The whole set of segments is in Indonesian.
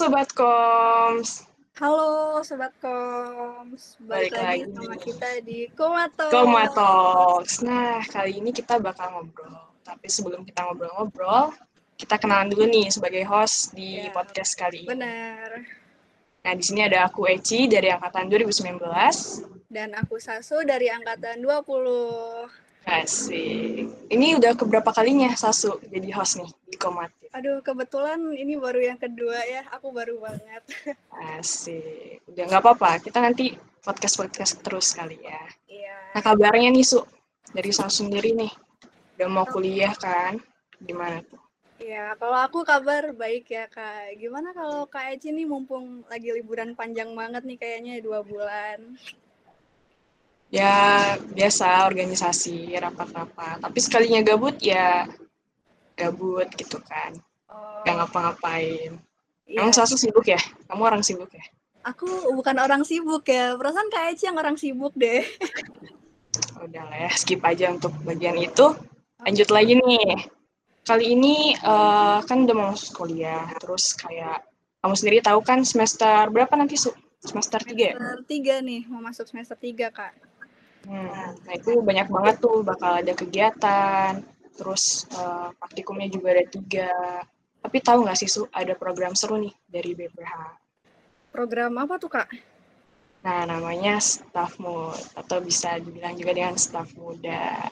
Sobat Koms. Halo Sobat Koms, balik, Balik lagi lagi. sama kita di Komato. Komatox. Nah, kali ini kita bakal ngobrol. Tapi sebelum kita ngobrol-ngobrol, kita kenalan dulu nih sebagai host di Ya, podcast kali ini. Benar. Nah, di sini ada aku Eci dari angkatan 2019. Dan aku Sasu dari angkatan 20. Asik. Ini udah keberapa kalinya Sasu jadi host nih di Komatif? Aduh, kebetulan ini baru yang kedua ya. Aku baru banget. Asik. Udah nggak apa-apa, kita nanti podcast-podcast terus kali ya. Iya. Nah, kabarnya nih, Su. Dari Sasu sendiri nih. Udah mau kuliah kan? Gimana tuh? Iya, kalau aku kabar baik ya, Kak. Gimana kalau Kak Eci nih mumpung lagi liburan panjang banget nih kayaknya dua bulan. Ya, biasa organisasi, rapat-rapat. Tapi sekalinya gabut, ya gabut gitu kan. Oh, Gak ngapa-ngapain. iya. Emang Sasu sibuk ya? Kamu orang sibuk ya? Aku bukan orang sibuk ya. Perasaan Kak Eci yang orang sibuk deh. Udah lah ya, skip aja untuk bagian itu. Lanjut lagi nih. Kali ini eh, kan udah mau masuk kuliah. Terus kayak, kamu sendiri tahu kan semester berapa nanti, Su? Semester 3 ya? Semester tiga nih, mau masuk semester tiga, Kak. Hmm, nah itu banyak banget tuh bakal ada kegiatan, terus eh, praktikumnya juga ada tiga. Tapi tahu nggak sih Su, ada program seru nih dari BPH. Program apa tuh, Kak? Nah namanya Staff Mood atau bisa dibilang juga dengan Staff Muda.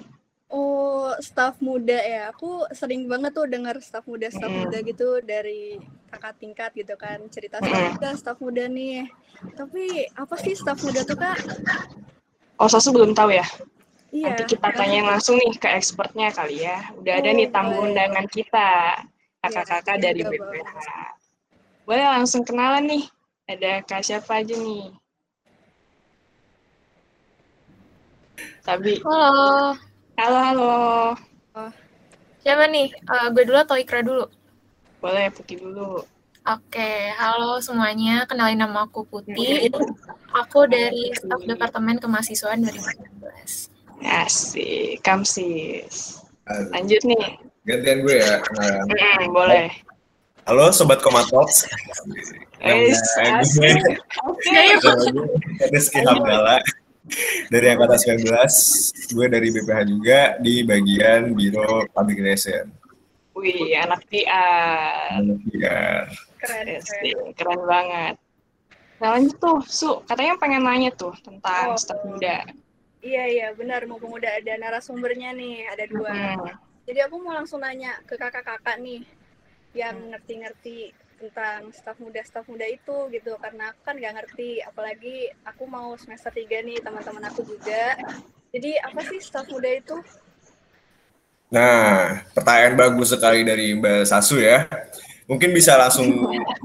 Oh, staf muda ya. Aku sering banget tuh dengar staf muda, staf Mm. muda gitu dari kakak tingkat gitu kan. Cerita staf Mm. muda, staf muda nih. Tapi apa sih staf muda tuh, Kak? Oh Sasu belum tahu ya? Iya. Nanti kita tanya langsung nih ke expertnya kali ya. Udah ada nih Oh, tamu boleh. undangan kita, kakak-kakak iya dari juga BPH. Boleh langsung kenalan nih. Ada kak siapa aja nih? Sabi. Halo, Halo, halo. siapa nih? Eh, gue dulu atau Ikra dulu? Boleh Putih dulu. Oke, halo semuanya. Kenalin nama aku Putih. Aku dari staf Departemen Kemahasiswaan 2019. Asik, kamsis. Lanjut nih. Gantian gue ya. Nah, Mm, boleh. halo Sobat Komatox. Eh, asik. Rizky Hamdala dari angkatan 19. Gue dari BPH juga di bagian Biro Public Relation. Wih, anak PR. Ya. Keren, keren. Asik, keren banget. Nah lanjut tuh, Su. Katanya pengen nanya tuh tentang Oh. staf muda. Iya, iya, benar. Mumpung udah ada narasumbernya nih, ada dua. Hmm. Jadi aku mau langsung nanya ke kakak-kakak nih yang ngerti-ngerti tentang staf muda staf muda itu gitu karena aku kan nggak ngerti apalagi aku mau semester 3 nih teman-teman aku juga jadi apa sih staf muda itu Nah, pertanyaan bagus sekali dari Mbak Sasu ya. Mungkin bisa langsung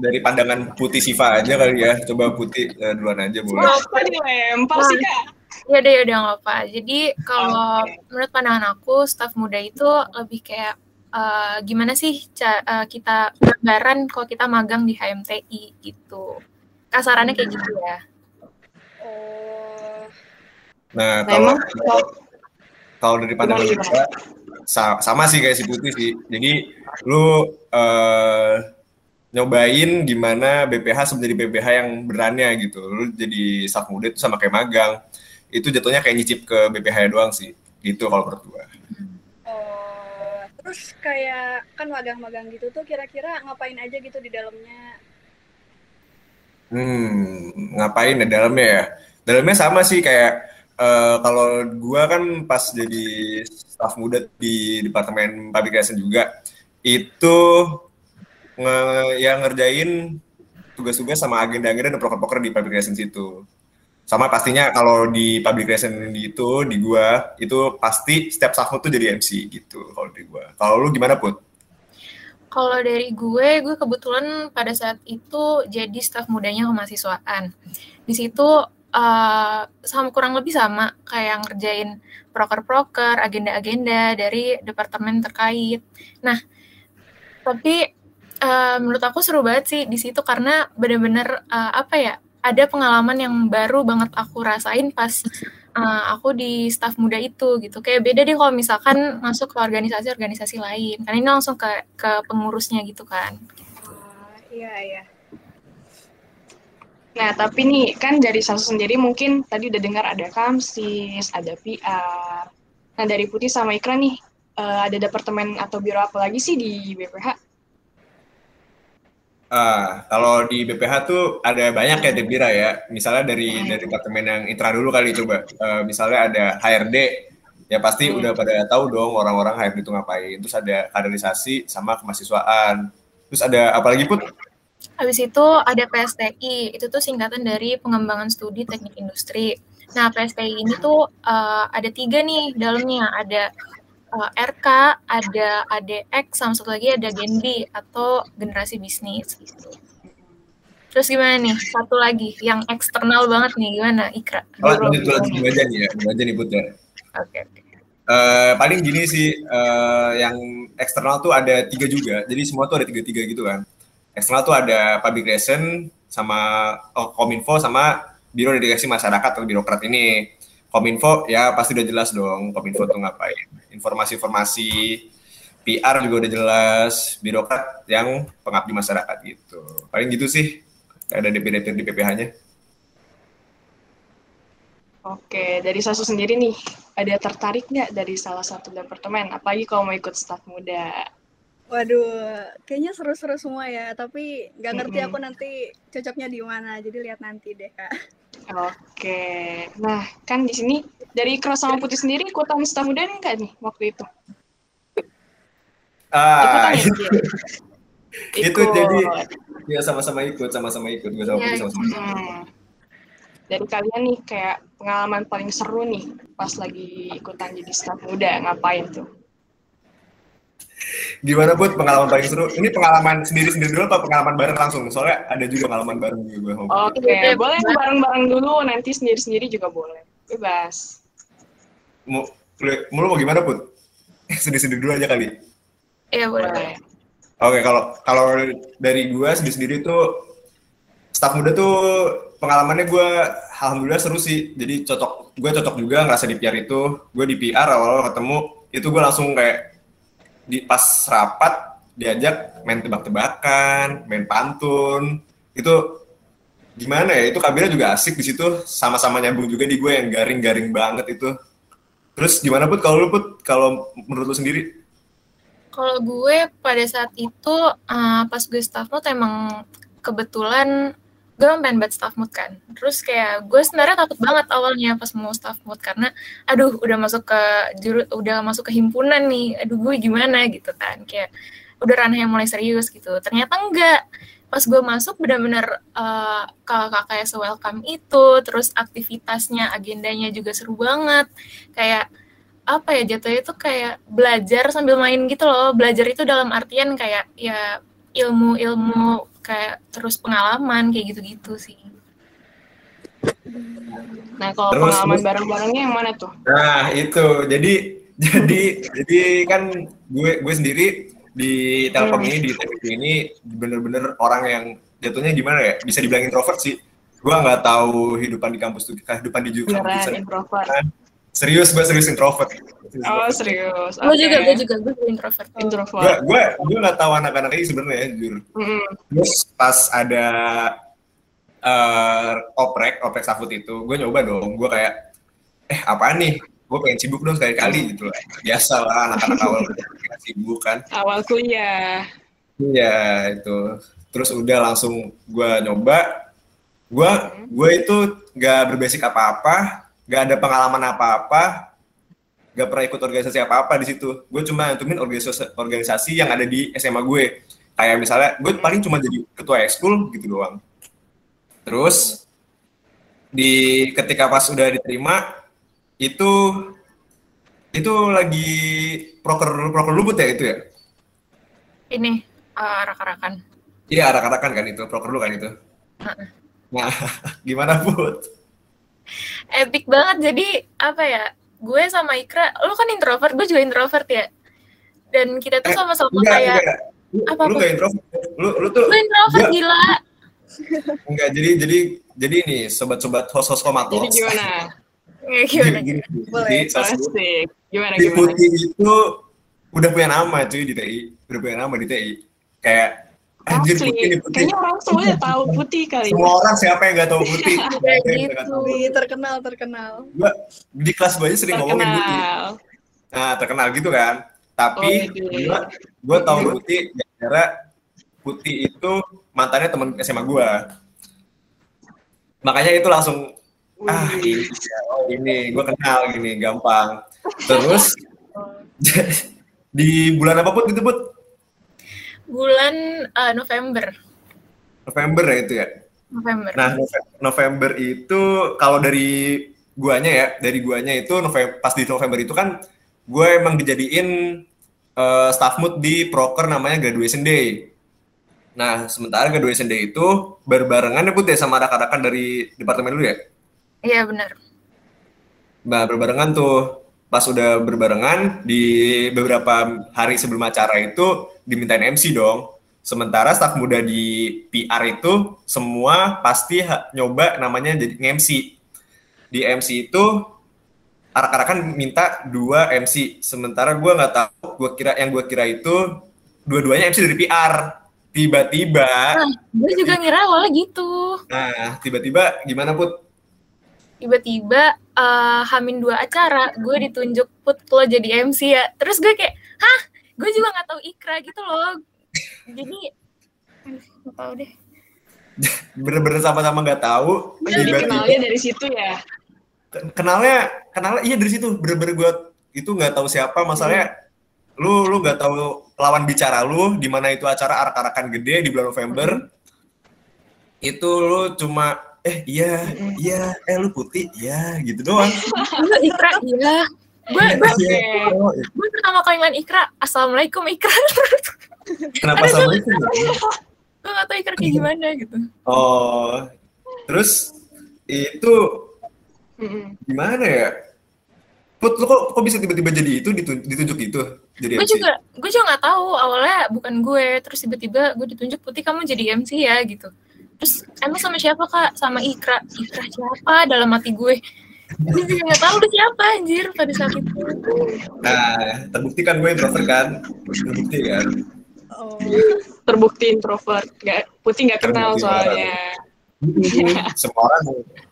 dari pandangan Putih Siva aja kali ya. Coba Putih eh, duluan aja boleh. Kenapa dilempar sih, Kak? Ya udah, ya udah nggak apa. Jadi kalau menurut pandangan aku, staf muda itu lebih kayak eh, gimana sih ca- eh, kita gambaran kalau kita magang di HMTI gitu. Kasarannya kayak gitu ya. oh Nah, Nah, kalau kalau dari pandangan gue sa- sama sih kayak si Putih sih. Jadi lu eh, nyobain gimana BPH sebenarnya BPH yang berannya gitu. Lu jadi staff muda itu sama kayak magang. Itu jatuhnya kayak nyicip ke BPH doang sih. Gitu kalau menurut gua. oh terus kayak kan magang-magang gitu tuh kira-kira ngapain aja gitu di dalamnya Hmm, ngapain ya dalamnya ya? Dalamnya sama sih kayak eh, kalau gua kan pas jadi staff muda di Departemen Public Relation juga itu nge yang ngerjain tugas-tugas sama agenda-agenda dan proker-proker di Public Relations itu. Sama pastinya kalau di Public Relation itu di gua itu pasti setiap staff tuh jadi MC gitu kalau di gua. Kalau lu gimana Put? Kalau dari gue, gue kebetulan pada saat itu jadi staf mudanya kemahasiswaan. Di situ eh, sama kurang lebih sama kayak ngerjain proker-proker, agenda-agenda dari departemen terkait. Nah, tapi eh, menurut aku seru banget sih di situ karena bener-bener eh, apa ya? Ada pengalaman yang baru banget aku rasain pas eh, aku di staf muda itu gitu. Kayak beda deh kalau misalkan masuk ke organisasi-organisasi lain. Karena ini langsung ke ke pengurusnya gitu kan. Ah, iya iya Nah, tapi nih kan dari Sasu sendiri mungkin tadi udah dengar ada Kamsis, ada PR. Nah, dari Putih sama Ikra nih, uh, ada departemen atau biro apa lagi sih di BPH? Uh, kalau di BPH tuh ada banyak ya Debira ya. Misalnya dari hmm. dari departemen yang Itra dulu kali coba. Uh, misalnya ada HRD, ya pasti hmm. udah pada tahu dong orang-orang HRD itu ngapain. Terus ada kaderisasi sama kemahasiswaan. Terus ada apa lagi pun? Habis itu ada PSTI, itu tuh singkatan dari Pengembangan Studi Teknik Industri. Nah, PSTI ini tuh uh, ada tiga nih dalamnya, ada uh, RK, ada ADX, sama satu lagi ada Gen B atau generasi bisnis gitu. Terus gimana nih? Satu lagi yang eksternal banget nih, gimana Ikra? Oh, lanjut lanjut aja nih ya, aja nih Put ya. Oke. Okay, okay. Uh, paling gini sih, uh, yang eksternal tuh ada tiga juga. Jadi semua tuh ada tiga-tiga gitu kan eksternal tuh ada public relation sama oh, kominfo sama biro dedikasi masyarakat atau birokrat ini kominfo ya pasti udah jelas dong kominfo tuh ngapain informasi-informasi PR juga udah jelas birokrat yang pengabdi masyarakat gitu paling gitu sih ada DP-DP di PPH-nya Oke, dari Sasu sendiri nih, ada tertarik nggak dari salah satu departemen? Apalagi kalau mau ikut staf muda? Waduh, kayaknya seru-seru semua ya, tapi nggak ngerti aku nanti cocoknya di mana, jadi lihat nanti deh kak. Oke, nah kan di sini dari Cross sama Putih sendiri ikutan staff muda nih nggak nih waktu itu? Ah, ikutan ya, itu, itu jadi ya sama-sama ikut, sama-sama ikut, gue sama Putih sama-sama. Hmm. Dari kalian nih kayak pengalaman paling seru nih pas lagi ikutan jadi staff muda ngapain tuh? Gimana buat pengalaman paling seru? Ini pengalaman sendiri-sendiri dulu apa pengalaman bareng langsung? Soalnya ada juga pengalaman bareng juga. Oke, okay. boleh bareng-bareng dulu, nanti sendiri-sendiri juga boleh. Bebas. Mau, mau mau gimana, Put? Sendiri-sendiri dulu aja kali. Iya, boleh. Oke, okay, kalau kalau dari gue sendiri-sendiri tuh staff muda tuh pengalamannya gue alhamdulillah seru sih. Jadi cocok, gue cocok juga ngerasa di PR itu. Gue di PR awal-awal ketemu, itu gue langsung kayak di pas rapat diajak main tebak-tebakan, main pantun, itu gimana ya? Itu kabirnya juga asik di situ, sama-sama nyambung juga di gue yang garing-garing banget itu. Terus gimana put kalau lu put kalau menurut lu sendiri? Kalau gue pada saat itu uh, pas gue staff note emang kebetulan gue pengen buat staff mood kan. Terus kayak gue sebenarnya takut banget awalnya pas mau staff mood karena aduh udah masuk ke juru udah masuk ke himpunan nih. Aduh gue gimana gitu kan. Kayak udah ranah yang mulai serius gitu. Ternyata enggak. Pas gue masuk benar-benar uh, kakak-kakak welcome itu terus aktivitasnya agendanya juga seru banget. Kayak apa ya jatuhnya itu kayak belajar sambil main gitu loh. Belajar itu dalam artian kayak ya ilmu-ilmu kayak terus pengalaman kayak gitu-gitu sih. Nah, kalau terus, pengalaman bareng-barengnya yang mana tuh? Nah, itu. Jadi jadi jadi kan gue gue sendiri di Telkom hmm. ini di TPP ini bener-bener orang yang jatuhnya gimana ya? Bisa dibilang introvert sih. Gue nggak tahu hidupan di kampus tuh, kehidupan di introvert. Nah, serius gue serius introvert. Oh serius. Gue okay. juga, gue juga, gue introvert. Introvert. Gue, gue, gue nggak tahu anak-anak ini sebenarnya ya, jujur. Mm. Terus pas ada uh, oprek, oprek safut itu, gue nyoba dong. Gue kayak, eh apa nih? Gue pengen sibuk dong sekali-kali gitu lah. Biasa lah anak-anak awal sibuk kan. Awal kuliah. Iya itu. Terus udah langsung gue nyoba. Gue, mm. gue itu gak berbasic apa-apa. Gak ada pengalaman apa-apa gak pernah ikut organisasi apa-apa di situ. Gue cuma nentuin organisasi, organisasi yang ada di SMA gue. Kayak misalnya, gue paling cuma jadi ketua ekskul gitu doang. Terus di ketika pas udah diterima itu itu lagi proker proker lubut ya itu ya? Ini uh, arak-arakan. Iya arak-arakan kan itu proker lu kan itu. Nah, gimana Put? Epic banget jadi apa ya? Gue sama Ikra, lu kan introvert, gue juga introvert ya. Dan kita tuh eh, sama-sama eh, kayak enggak. apa Lu gak introvert. Lu lu tuh Lu introvert enggak. gila. Enggak, jadi jadi jadi ini sobat-sobat host-host komatos. Jadi gimana? Ya, gimana? Gini, Boleh, jadi, Gimana, di Putih itu udah punya nama cuy di TI. Udah punya nama di TI. Kayak Anjir Asli. putih nih putih. Kayaknya orang semuanya tahu putih kali. Semua orang siapa yang gak tahu putih? Kayak gitu. terkenal terkenal. Gua di kelas gue aja sering ngomongin putih. Terkenal. Nah, terkenal gitu kan. Tapi Oh, gitu. gua gua tahu putih gara-gara putih itu mantannya teman SMA gua. Makanya itu langsung ah ini oh, ini gue kenal gini gampang. Terus di bulan apa put gitu put? Bulan eh, November. November ya itu ya. November. Nah, Nove- November itu kalau dari guanya ya, dari guanya itu November, pas di November itu kan gue emang dijadiin eh, staff mood di proker namanya Graduation Day. Nah, sementara Graduation Day itu berbarengan ya Put ya sama rekan-rekan dari departemen lu ya? Iya benar. Nah, berbarengan tuh. Pas udah berbarengan, di beberapa hari sebelum acara itu dimintain MC dong. Sementara staf muda di PR itu semua pasti nyoba namanya jadi MC. Di MC itu arak-arakan minta dua MC. Sementara gue nggak tahu, gue kira yang gue kira itu dua-duanya MC dari PR. Tiba-tiba, Nah, gue juga ngira awalnya gitu. nah tiba-tiba gimana put? Tiba-tiba eh, Hamin dua acara, gue ditunjuk put lo jadi MC ya. Terus gue kayak, hah? Gue juga nggak tahu Ikra gitu loh. Jadi, nggak tahu deh. Bener-bener sama-sama nggak tahu. Jadi tiba-tiba- kenalnya dari situ ya. kenalnya kenalnya iya dari situ bener-bener gue itu nggak tahu siapa masalahnya lu lu nggak tahu lawan bicara lu di mana itu acara arak-arakan gede di bulan November itu lu cuma eh iya iya eh lu putih iya gitu doang Ikra, iya. Gue gue Iya. Gue pertama kali ngeliat Ikra, Assalamualaikum Ikra. kenapa sama itu gue gak tahu Ikra kayak gimana gitu. oh terus itu gimana ya Put, lu kok, kok bisa tiba-tiba jadi itu ditun- ditunjuk itu jadi Gue MC? juga gue juga nggak tahu awalnya bukan gue, terus tiba-tiba gue ditunjuk putih kamu jadi MC ya gitu. Terus emang sama siapa kak? Sama Ikra. Ikra siapa dalam hati gue? Gue juga nggak tahu lu siapa anjir pada saat itu. Nah, terbukti kan gue introvert kan? Terbukti kan? Oh. Terbukti introvert. Nggak, putih nggak kenal Terbukti soalnya. Semua orang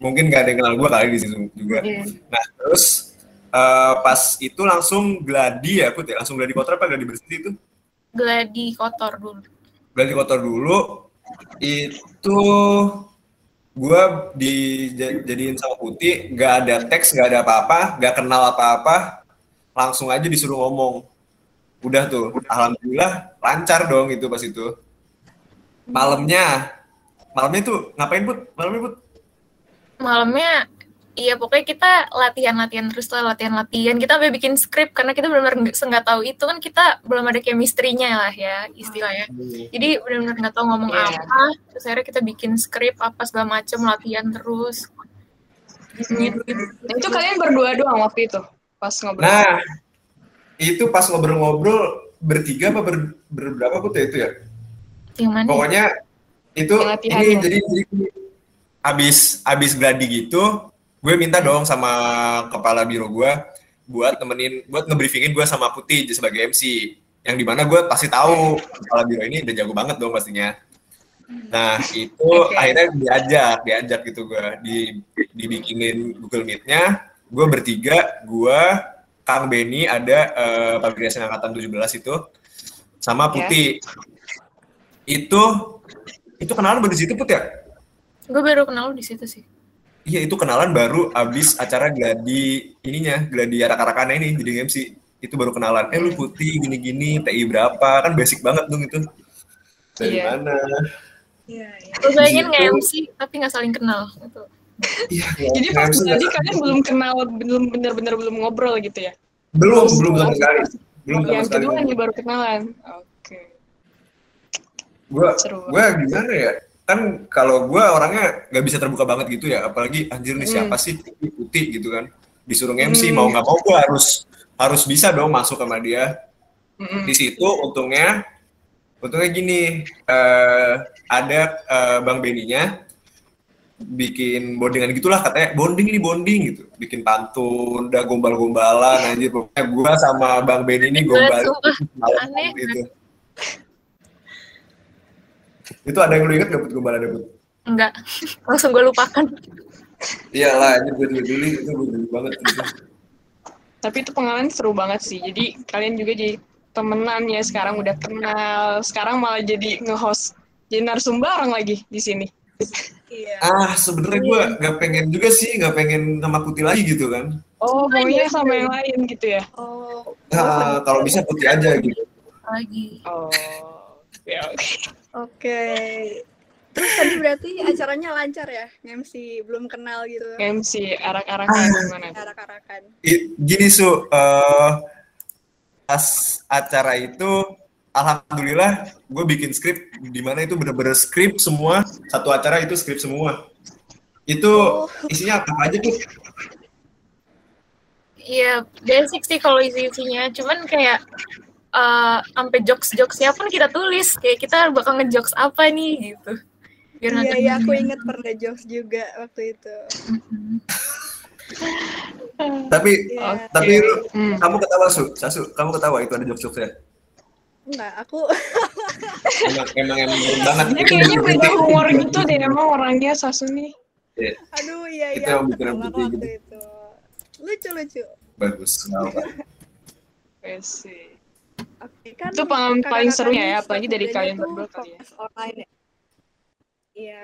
mungkin gak ada yang kenal gue kali di situ juga. Mm. Nah, terus eh, pas itu langsung gladi ya, Put ya? Langsung gladi kotor apa gladi bersih itu? Gladi kotor dulu. Gladi kotor dulu, itu gue dijadiin sama putih, gak ada teks, gak ada apa-apa, gak kenal apa-apa, langsung aja disuruh ngomong. Udah tuh, alhamdulillah lancar dong itu pas itu. Malamnya, malamnya tuh ngapain put? Malamnya put? Malamnya Iya pokoknya kita latihan-latihan terus lah latihan-latihan kita sampai bikin skrip karena kita benar-benar nggak tahu itu kan kita belum ada chemistry-nya lah ya istilahnya jadi benar-benar nggak tahu ngomong Iya. apa terus akhirnya kita bikin skrip apa segala macem latihan terus gitu, gitu. Nah, itu kalian berdua doang waktu itu pas ngobrol. Nah, itu pas ngobrol-ngobrol bertiga apa ber, berberapa put itu ya? yang mana ya? Pokoknya itu Yang ini jadi, jadi abis abis gladi gitu, gue minta dong sama kepala biro gue buat nemenin, buat ngebriefingin gue sama Putih sebagai MC. Yang di mana gue pasti tahu kepala biro ini udah jago banget dong pastinya. Nah itu Oke. akhirnya diajak, diajak gitu gue, di, dibikinin Google Meet-nya, gue bertiga, gue, Kang Benny, ada eh, Public Relation Angkatan 17 itu, sama. Putih. Itu, itu kenalan baru di situ Put ya? gue baru kenal lu di situ sih Iya itu kenalan baru abis acara gladi ininya, gladi arak-arakannya ini jadi MC. Itu baru kenalan. Eh lu putih gini-gini, TI berapa? Kan basic banget dong itu. Dari Iya. mana? Iya, iya. gue bayangin nge Gitu. MC tapi nggak saling kenal gitu. Iya. Jadi pas tadi kalian belum kenal, belum benar-benar belum ngobrol gitu ya? belum belum sama sekali. Belum sama yang sekali. kedua nih baru kenalan. Oke. Gue Seru gue gimana ya? Kan kalau gue orangnya nggak bisa terbuka banget gitu ya. Apalagi anjir nih Hmm. siapa sih putih, putih gitu kan? Disuruh MC Hmm. mau nggak mau gue harus harus bisa dong masuk sama dia. Mm-mm. di situ untungnya untungnya gini eh, ada eh, bang Beninya bikin bondingan gitulah katanya bonding ini bonding gitu bikin pantun udah gombal-gombalan anjir pokoknya gua sama bang Beni ini gombal aneh. gitu Itu ada yang lu inget gak Put ada Put? Enggak, langsung gue lupakan. Iyalah, ini gue dulu itu gue dulu banget. Gitu. Tapi itu pengalaman seru banget sih. Jadi kalian juga jadi temenan ya sekarang udah kenal. Sekarang malah jadi nge-host jadi narsum bareng lagi di sini. Iya. Ah, sebenarnya gue nggak pengen juga sih, nggak pengen sama putih lagi gitu kan. Oh, maunya sama yang lain gitu ya? Oh, Ah, kalau bisa putih aja gitu. Lagi. Oh, ya oke. Oke. Terus tadi berarti acaranya lancar ya? MC belum kenal gitu. MC arak-arakan gimana? Arak-arakan. Gini su, eh, pas acara itu, alhamdulillah gue bikin skrip di mana itu bener-bener skrip semua, satu acara itu skrip semua. Itu Oh. isinya apa aja tuh? Iya, basic sih kalau isi-isinya. Cuman kayak eh sampai jokes-jokesnya pun kita tulis. Kayak kita bakal ngejokes apa nih gitu. Biar Iya, nanti iya aku inget pernah jokes juga waktu itu. Tapi Iya. tapi lu, Hmm. kamu ketawa su, Sasu, kamu ketawa itu ada jokes-jokesnya. Enggak, aku Emang emang emang banget. Dia Itu kayaknya beda humor gitu deh emang orangnya Sasu nih. Iya, aduh iya Itu iya yang aku bikin waktu gitu. itu. Lucu-lucu. bagus. Kenapa? Oke. Oke, kan Itu pengalaman paling serunya ya, apalagi dari kalian berdua kali ya. online ya. Iya,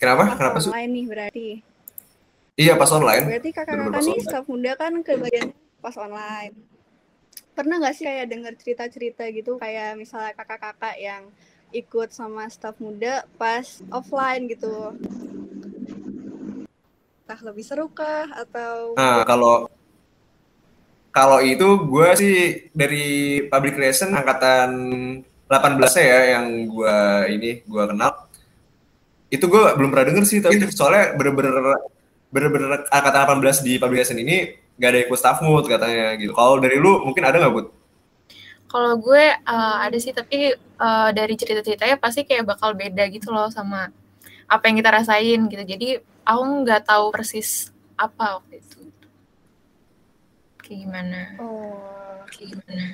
Kenapa? pas Kenapa su? online nih berarti. Iya pas online. Berarti kakak-kakak nih staff muda kan kebagian pas online. Pernah nggak sih kayak denger cerita-cerita gitu kayak misalnya kakak-kakak yang ikut sama staff muda pas offline gitu. Entah lebih seru kah atau Nah, kalau kalau itu gue sih dari public relation angkatan 18 ya yang gue ini gue kenal. Itu gue belum pernah denger sih tapi soalnya bener-bener bener-bener angkatan 18 di public relation ini gak ada ikut staff mood katanya gitu. Kalau dari lu mungkin ada nggak Bud? Kalau gue eh, ada sih, tapi eh, dari cerita-ceritanya pasti kayak bakal beda gitu loh sama apa yang kita rasain gitu. Jadi aku nggak tahu persis apa waktu itu. Kayak gimana? oh Kayak gimana?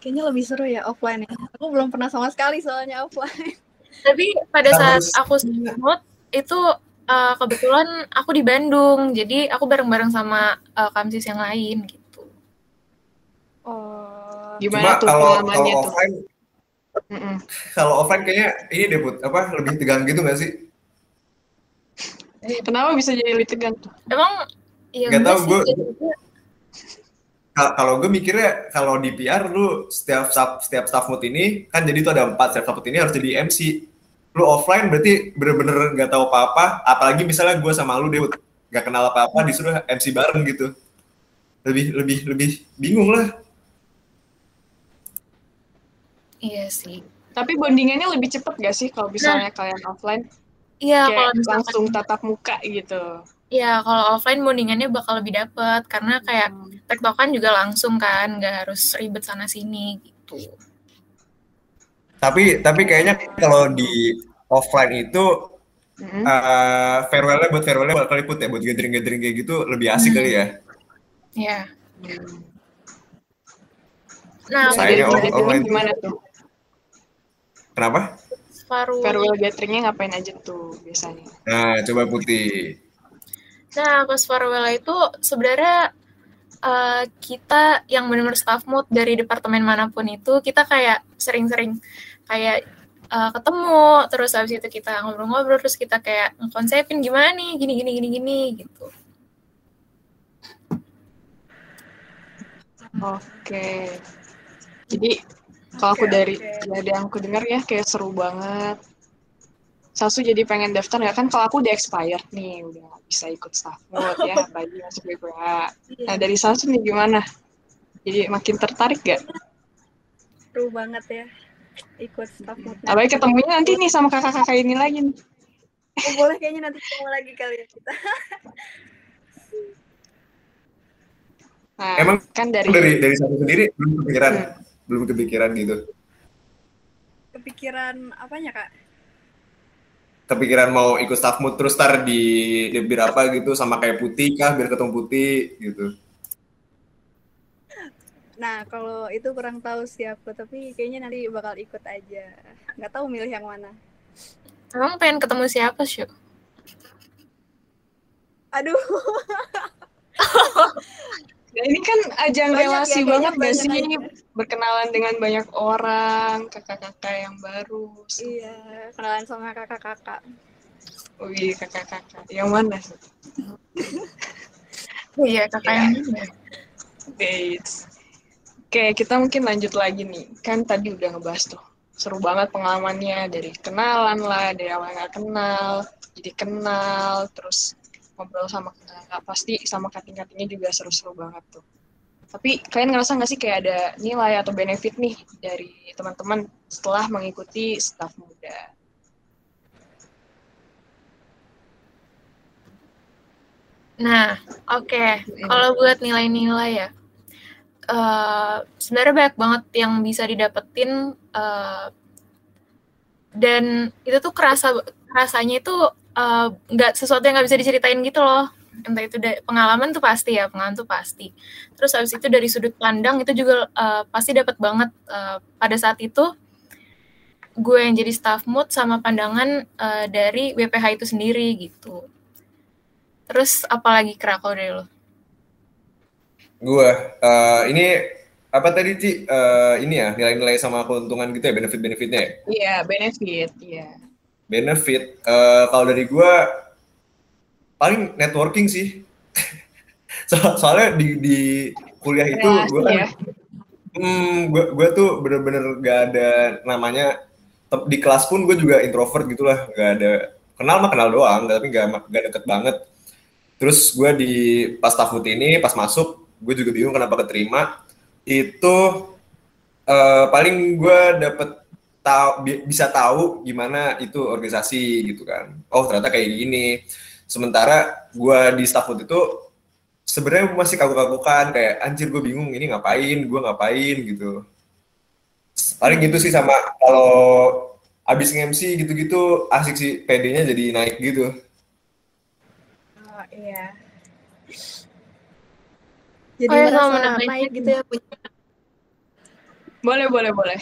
kayaknya lebih seru ya offline ya. Aku belum pernah sama sekali soalnya offline. Tapi pada Nah, saat aku smooth itu eh, kebetulan aku di Bandung, jadi aku bareng-bareng sama eh, kamsis yang lain gitu. Oh. Gimana Cuma tuh kalau pengalamannya kalau tuh? offline Mm-mm. kalau offline kayaknya ini deh Bud, apa lebih tegang gitu nggak sih? Kenapa bisa jadi lebih tegang tuh? Emang ya tahu, sih, gue- Kalau gue mikirnya kalau di PR lu setiap staff setiap staff mood ini kan jadi itu ada empat setiap staff mood ini harus jadi MC. Lu offline berarti bener-bener nggak tahu apa-apa. Apalagi misalnya gue sama lu deh nggak kenal apa-apa disuruh MC bareng gitu. Lebih lebih lebih bingung lah. Iya sih. Tapi bondingannya lebih cepet gak sih kalau misalnya kalian offline? Iya, kalau misalkan langsung tatap muka gitu. Iya, kalau offline bondingannya bakal lebih dapet karena kayak tektokan juga langsung kan, nggak harus ribet sana sini gitu. Tapi tapi kayaknya kalau di offline itu Mm-mm. eh, farewell-nya buat farewell-nya bakal liput ya buat gathering-gathering kayak gitu lebih asik Hmm. kali ya. Iya. Hmm. Nah, Dewi offline. gimana tuh? Kenapa? farewell. Farewell gatheringnya ngapain aja tuh biasanya? Nah, coba putih. Nah, pas farewell itu sebenarnya eh, kita yang benar-benar staff mood dari departemen mana pun itu kita kayak sering-sering kayak eh, ketemu terus habis itu kita ngobrol-ngobrol terus kita kayak ngekonsepin gimana nih gini gini gini gini gitu. Oke. Jadi kalau aku dari oke. dari yang aku dengar ya kayak seru banget. Sasu jadi pengen daftar ya kan kalau aku udah expired nih udah nggak bisa ikut staff mood ya bagi masuk BPA. Iya, Nah dari Sasu nih gimana? Jadi makin tertarik gak? seru banget ya ikut staff mood. Apalagi ketemunya nanti nih sama kakak-kakak ini lagi nih. Oh, boleh kayaknya nanti ketemu lagi kali ya kita. Nah, Emang kan dari, dari dari satu sendiri belum kepikiran Hmm. belum kepikiran gitu Kepikiran apanya kak? Kepikiran mau ikut staff mood terus tar di di biar apa gitu sama kayak putih kah biar ketemu putih gitu Nah, kalau itu kurang tahu sih aku, tapi kayaknya nanti bakal ikut aja. Nggak tahu milih yang mana. Emang pengen ketemu siapa, sih? Aduh. Nah, ini kan ajang Banyak ya, relasi kayaknya banget gak banyak sih? aja. Berkenalan dengan banyak orang, kakak-kakak yang baru. Iya, kenalan sama kakak-kakak. Wih, kakak-kakak. Yang mana sih? Iya, kakak yang mana? Dates. Oke, kita mungkin lanjut lagi nih. Kan tadi udah ngebahas tuh. Seru banget pengalamannya. Dari kenalan lah, dari awal nggak kenal, jadi kenal, terus ngobrol sama kakak. Pasti sama kating-katingnya juga seru-seru banget tuh. Tapi kalian ngerasa nggak sih kayak ada nilai atau benefit nih dari teman-teman setelah mengikuti staff muda? Nah, oke. Kalau buat nilai-nilai ya, eh, sebenarnya banyak banget yang bisa didapetin eh, dan itu tuh kerasa rasanya itu eh, nggak sesuatu yang nggak bisa diceritain gitu loh. Entah itu da- pengalaman tuh pasti ya, pengalaman tuh pasti. Terus habis itu dari sudut pandang itu juga eh, pasti dapat banget eh, pada saat itu gue yang jadi staff mood sama pandangan eh, dari WPH itu sendiri gitu. Terus apalagi kera kalau dari lo? Gue eh, ini apa tadi Ci? Eh, ini ya nilai-nilai sama keuntungan gitu ya benefit-benefitnya ya? Iya, benefit. Iya. Benefit eh, kalau dari gue paling networking sih. So- soalnya di di kuliah itu Relasi gue kan ya. hmm, gue gue tuh bener-bener gak ada namanya di kelas pun gue juga introvert gitulah gak ada kenal mah kenal doang tapi gak, gak deket banget terus gue di pas tahun ini pas masuk gue juga bingung kenapa keterima itu eh, paling gue dapet tahu bi- bisa tahu gimana itu organisasi gitu kan oh ternyata kayak gini sementara gue di staff food itu sebenarnya masih kagok-kagokan kayak anjir gue bingung ini ngapain gue ngapain gitu paling gitu sih sama kalau abis nge-MC gitu-gitu asik sih PD-nya jadi naik gitu Oh, iya. Jadi Oh, iya, sama naik gitu ya punya. Boleh, boleh, boleh.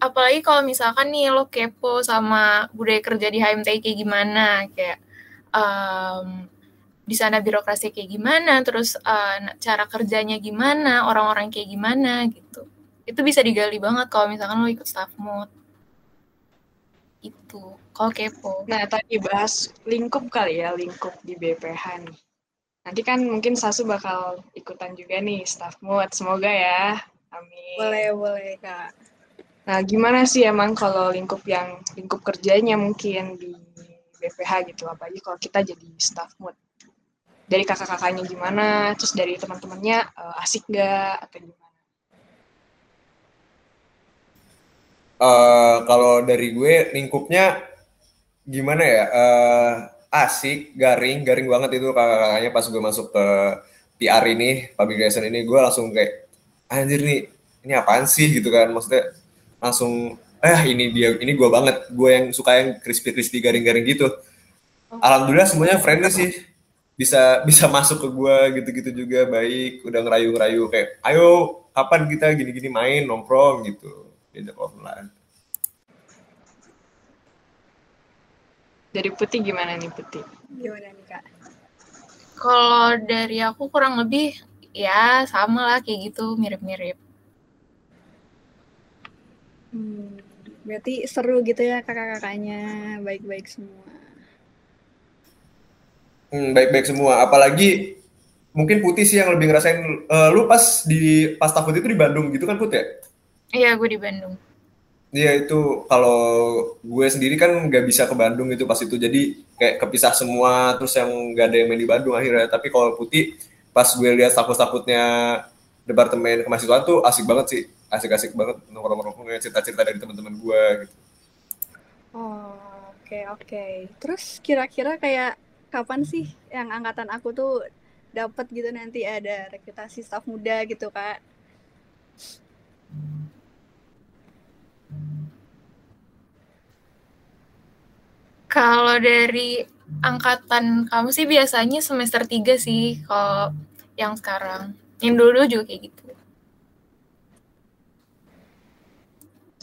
Apalagi kalau misalkan nih lo kepo sama budaya kerja di HMTI kayak gimana kayak em, di sana birokrasi kayak gimana terus eh, cara kerjanya gimana orang-orang kayak gimana gitu itu bisa digali banget kalau misalkan lo ikut staff mood itu kalau kepo Nah, tadi bahas lingkup kali ya, lingkup di BPH nih. Nanti kan mungkin Sasu bakal ikutan juga nih, staff mood. Semoga ya. Amin. Boleh, boleh, Kak. Nah, gimana sih emang kalau lingkup yang lingkup kerjanya mungkin di BPH gitu, apalagi kalau kita jadi staff mood. Dari kakak-kakaknya gimana, terus dari teman-temannya eh, asik nggak? Atau gimana? Eh, kalau dari gue lingkupnya gimana ya? Eh, asik garing garing banget itu kakak-kakaknya pas gue masuk ke PR ini public relation ini. Gue langsung kayak anjir nih ini apaan sih? gitu kan. Maksudnya langsung eh ini dia ini gue banget. Gue yang suka yang crispy crispy garing garing gitu alhamdulillah semuanya friendly sih. Bisa bisa masuk ke gue gitu-gitu juga baik. Udah ngerayu-ngerayu kayak ayo kapan kita gini-gini main nongkrong gitu. Diajak offline Dari Putih gimana nih Putih? Gimana nih, Kak? kalau dari aku kurang lebih ya sama lah kayak gitu mirip-mirip Hmm, berarti seru gitu ya kakak-kakaknya, baik-baik semua. Hmm, baik-baik semua. Apalagi mungkin Putih sih yang lebih ngerasain. eh, lu pas di pas takut itu di Bandung gitu kan Put ya? iya gue di Bandung Iya itu kalau gue sendiri kan nggak bisa ke Bandung itu pas itu jadi kayak kepisah semua terus yang nggak ada yang main di Bandung akhirnya. Tapi kalau Putih pas gue lihat takut-takutnya departemen kemahasiswaan tuh asik banget sih, asik-asik banget nongkrong-nongkrong cerita-cerita dari teman-teman gue gitu. Oh, oke oke. Terus kira-kira kayak kapan sih yang angkatan aku tuh dapat gitu nanti ada rekrutasi staf muda gitu, Kak? Kalau dari angkatan kamu sih biasanya semester 3 sih kalau yang sekarang. Yang dulu juga kayak gitu.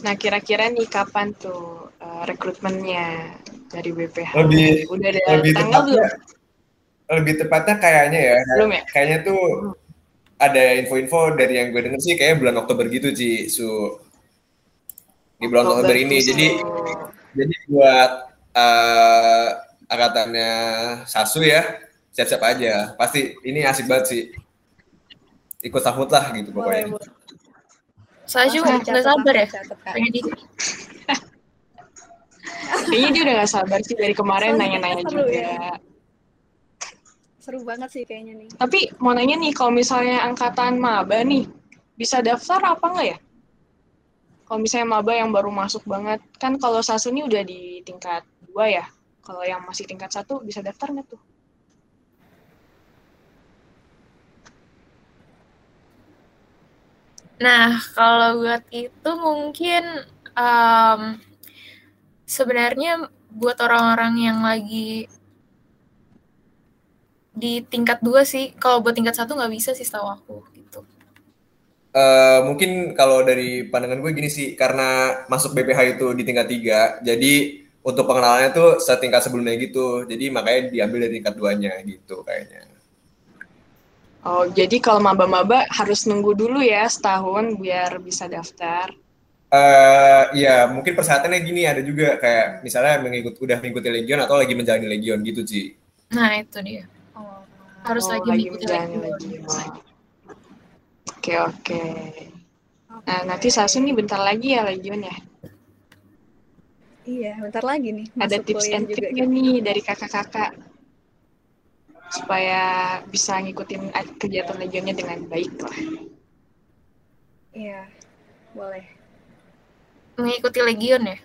Nah, kira-kira nih kapan tuh uh, rekrutmennya dari BPH? Lebih Udah ada lebih tanggal belum? tepatnya lebih tepatnya kayaknya ya. Belum ya? Kayaknya tuh ada info-info dari yang gue denger sih kayak bulan Oktober gitu Ci, su di bulan Oktober, Oktober ini. tuh. Jadi jadi buat eh angkatannya Sasu ya, siap-siap aja. Pasti ini asik banget sih. Ikut sahut lah gitu Boleh, pokoknya. boleh. Saya juga nggak sabar ya. Pengen Kayaknya dia udah gak sabar sih dari kemarin nanya-nanya seru juga. ya. Seru banget sih kayaknya nih. Tapi mau nanya nih, kalau misalnya angkatan maba nih, bisa daftar apa enggak ya? Kalau misalnya maba yang baru masuk banget, kan kalau Sasu ini udah di tingkat dua ya. Kalau yang masih tingkat satu bisa daftar nggak tuh? Nah, kalau buat itu mungkin em, sebenarnya buat orang-orang yang lagi di tingkat dua sih, kalau buat tingkat satu nggak bisa sih setahu aku gitu. Eh, mungkin kalau dari pandangan gue gini sih, karena masuk BPH itu di tingkat tiga, jadi untuk pengenalannya tuh setingkat sebelumnya gitu. Jadi makanya diambil dari tingkat duanya gitu kayaknya. Oh, jadi kalau maba-maba harus nunggu dulu ya setahun biar bisa daftar. Eh, ya mungkin persyaratannya gini ada juga kayak misalnya mengikut udah mengikuti legion atau lagi menjalani legion gitu sih. Nah, itu dia. Oh. Harus Oh, lagi mengikuti menjalani lagi. legion. Oke, oke. Nah, nanti Sasu nih bentar lagi ya legion ya. Iya, bentar lagi nih. Ada tips and juga trick gitu. nih dari kakak-kakak supaya bisa ngikutin kegiatan legionnya dengan baik lah. Iya, boleh. Mengikuti legion ya.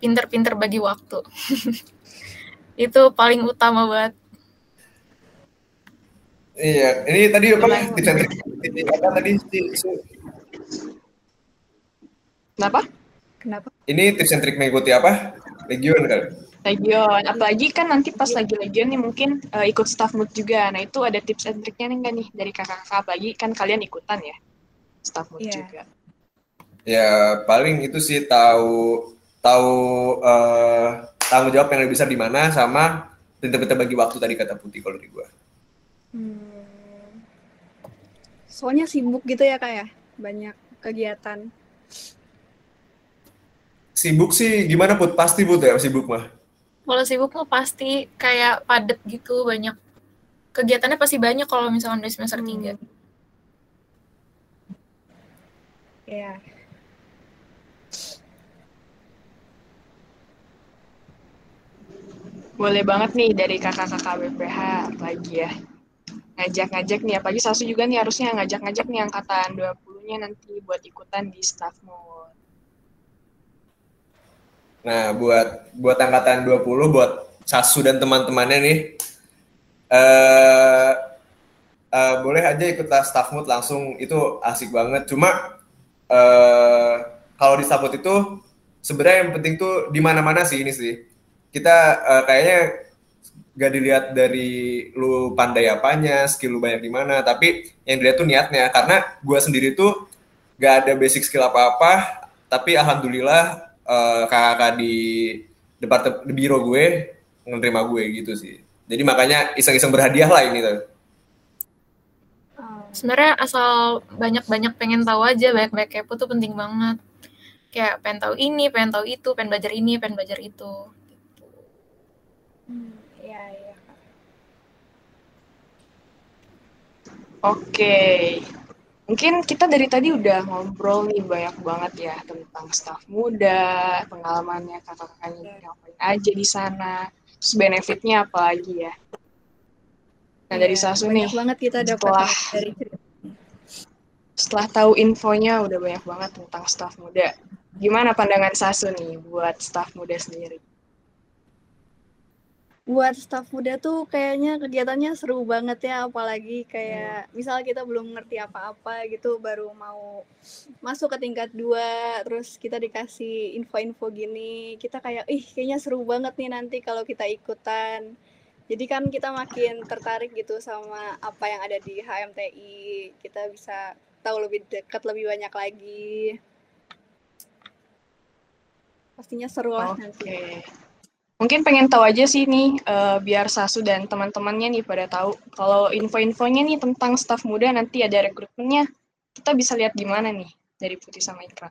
Pinter-pinter bagi waktu. itu paling utama banget. Iya, ini tadi apa tips and apa tadi Su? Kenapa? Kenapa? Ini tips and trick mengikuti apa? Legion kan? Legion. Apalagi kan nanti pas lagi legion nih mungkin eh, ikut staff mood juga. Nah itu ada tips and triknya nih nggak nih dari kakak-kakak? Apalagi kan kalian ikutan ya staff mood Iya. juga. Ya paling itu sih tahu tahu eh, tanggung jawab yang lebih besar di mana sama pinter-pinter bagi waktu tadi kata Putih kalau dari gua. Hmm. Soalnya sibuk gitu ya kak ya, banyak kegiatan. Sibuk sih gimana Put? Pasti Put ya sibuk mah. Kalau sibuk mah pasti kayak padet gitu, banyak kegiatannya pasti banyak kalau misalkan udah semester Hmm. 3. Iya. Boleh banget nih dari kakak-kakak BPH lagi ya. Ngajak-ngajak nih, apalagi Sasu juga nih harusnya ngajak-ngajak nih angkatan 20-nya nanti buat ikutan di staff mood. Nah, buat buat angkatan 20 buat Sasu dan teman-temannya nih eh eh, boleh aja ikut staff mood langsung itu asik banget. Cuma eh kalau di staff mood itu sebenarnya yang penting tuh di mana-mana sih ini sih. Kita eh, kayaknya gak dilihat dari lu pandai apanya, skill lu banyak di mana, tapi yang dilihat tuh niatnya. Karena gua sendiri tuh gak ada basic skill apa-apa, tapi alhamdulillah eh, kakak-kakak di departemen di biro gue menerima gue gitu sih. Jadi makanya iseng-iseng berhadiah lah ini tuh. Oh. Sebenarnya asal banyak-banyak pengen tahu aja, banyak-banyak kepo tuh penting banget. Kayak pengen tahu ini, pengen tahu itu, pengen belajar ini, pengen belajar itu. Gitu. Hmm, Iya, iya. Oke. Mungkin kita dari tadi udah ngobrol nih banyak banget ya tentang staff muda, pengalamannya kakak-kakaknya ngapain aja di sana, terus benefitnya apa lagi ya. Nah dari Iya, Sasu nih, banget kita dapat setelah- dari setelah tahu infonya udah banyak banget tentang staff muda. Gimana pandangan Sasu nih buat staff muda sendiri? Buat staf muda tuh kayaknya kegiatannya seru banget ya, apalagi kayak misal kita belum ngerti apa-apa gitu, baru mau masuk ke tingkat dua, terus kita dikasih info-info gini, kita kayak, ih kayaknya seru banget nih nanti kalau kita ikutan. Jadi kan kita makin tertarik gitu sama apa yang ada di HMTI, kita bisa tahu lebih dekat, lebih banyak lagi. pastinya seru lah Oke. nanti. Mungkin pengen tahu aja sih nih, eh, biar Sasu dan teman-temannya nih pada tahu kalau info-infonya nih tentang staf muda nanti ada rekrutmennya, kita bisa lihat di mana nih dari Putih sama Ikra.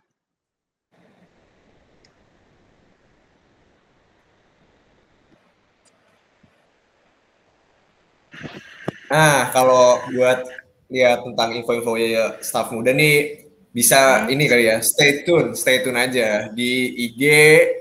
Nah, kalau buat lihat tentang info-info ya staff muda nih bisa ini kali ya, stay tune, stay tune aja di IG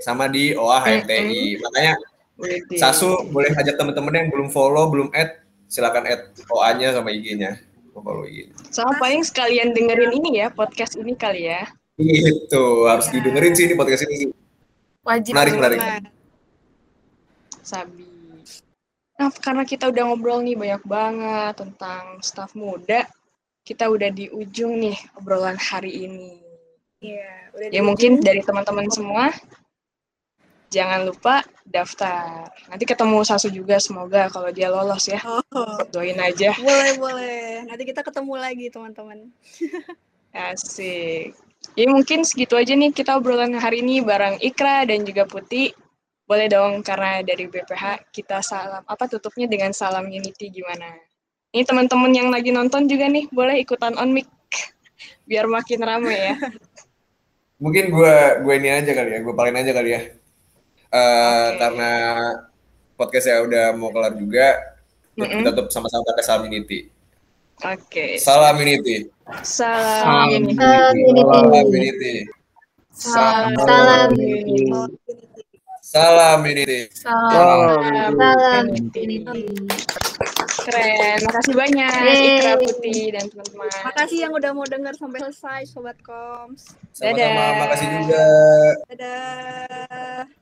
sama di OA HMTI. Makanya Widih. Sasu boleh ajak teman-teman yang belum follow, belum add, silakan add OA-nya sama IG-nya. Follow IG. Sama paling sekalian dengerin ini ya, podcast ini kali ya. Gitu, harus didengerin sih ini podcast ini. Wajib. Menarik, menarik. Sabi. Nah, karena kita udah ngobrol nih banyak banget tentang staf muda, kita udah di ujung nih obrolan hari ini. Iya, udah Ya mungkin ujung. dari teman-teman semua, jangan lupa daftar. Nanti ketemu Sasu juga, semoga kalau dia lolos ya. Oh, Doain aja. boleh boleh. Nanti kita ketemu lagi teman-teman. Asik. Ya mungkin segitu aja nih kita obrolan hari ini bareng Ikra dan juga Putih. Boleh dong karena dari BPH kita salam apa tutupnya dengan salam unity gimana? Ini teman-teman yang lagi nonton juga nih boleh ikutan on mic biar makin rame ya. Mungkin gue gue ini aja kali ya, gue paling aja kali ya. Eh, Oke. Karena podcastnya udah mau kelar juga, Mm-mm. kita tutup sama-sama pakai salam unity. Oke. Salam unity. Salam unity. Salam unity. Salam Salam. unity. Salam unity. Salam. Salam. unity. Keren. Makasih banyak Yeay. Ikra Putih dan teman-teman. Makasih yang udah mau denger sampai selesai Sobat Koms. Sama-sama, Dadah. makasih juga. Dadah.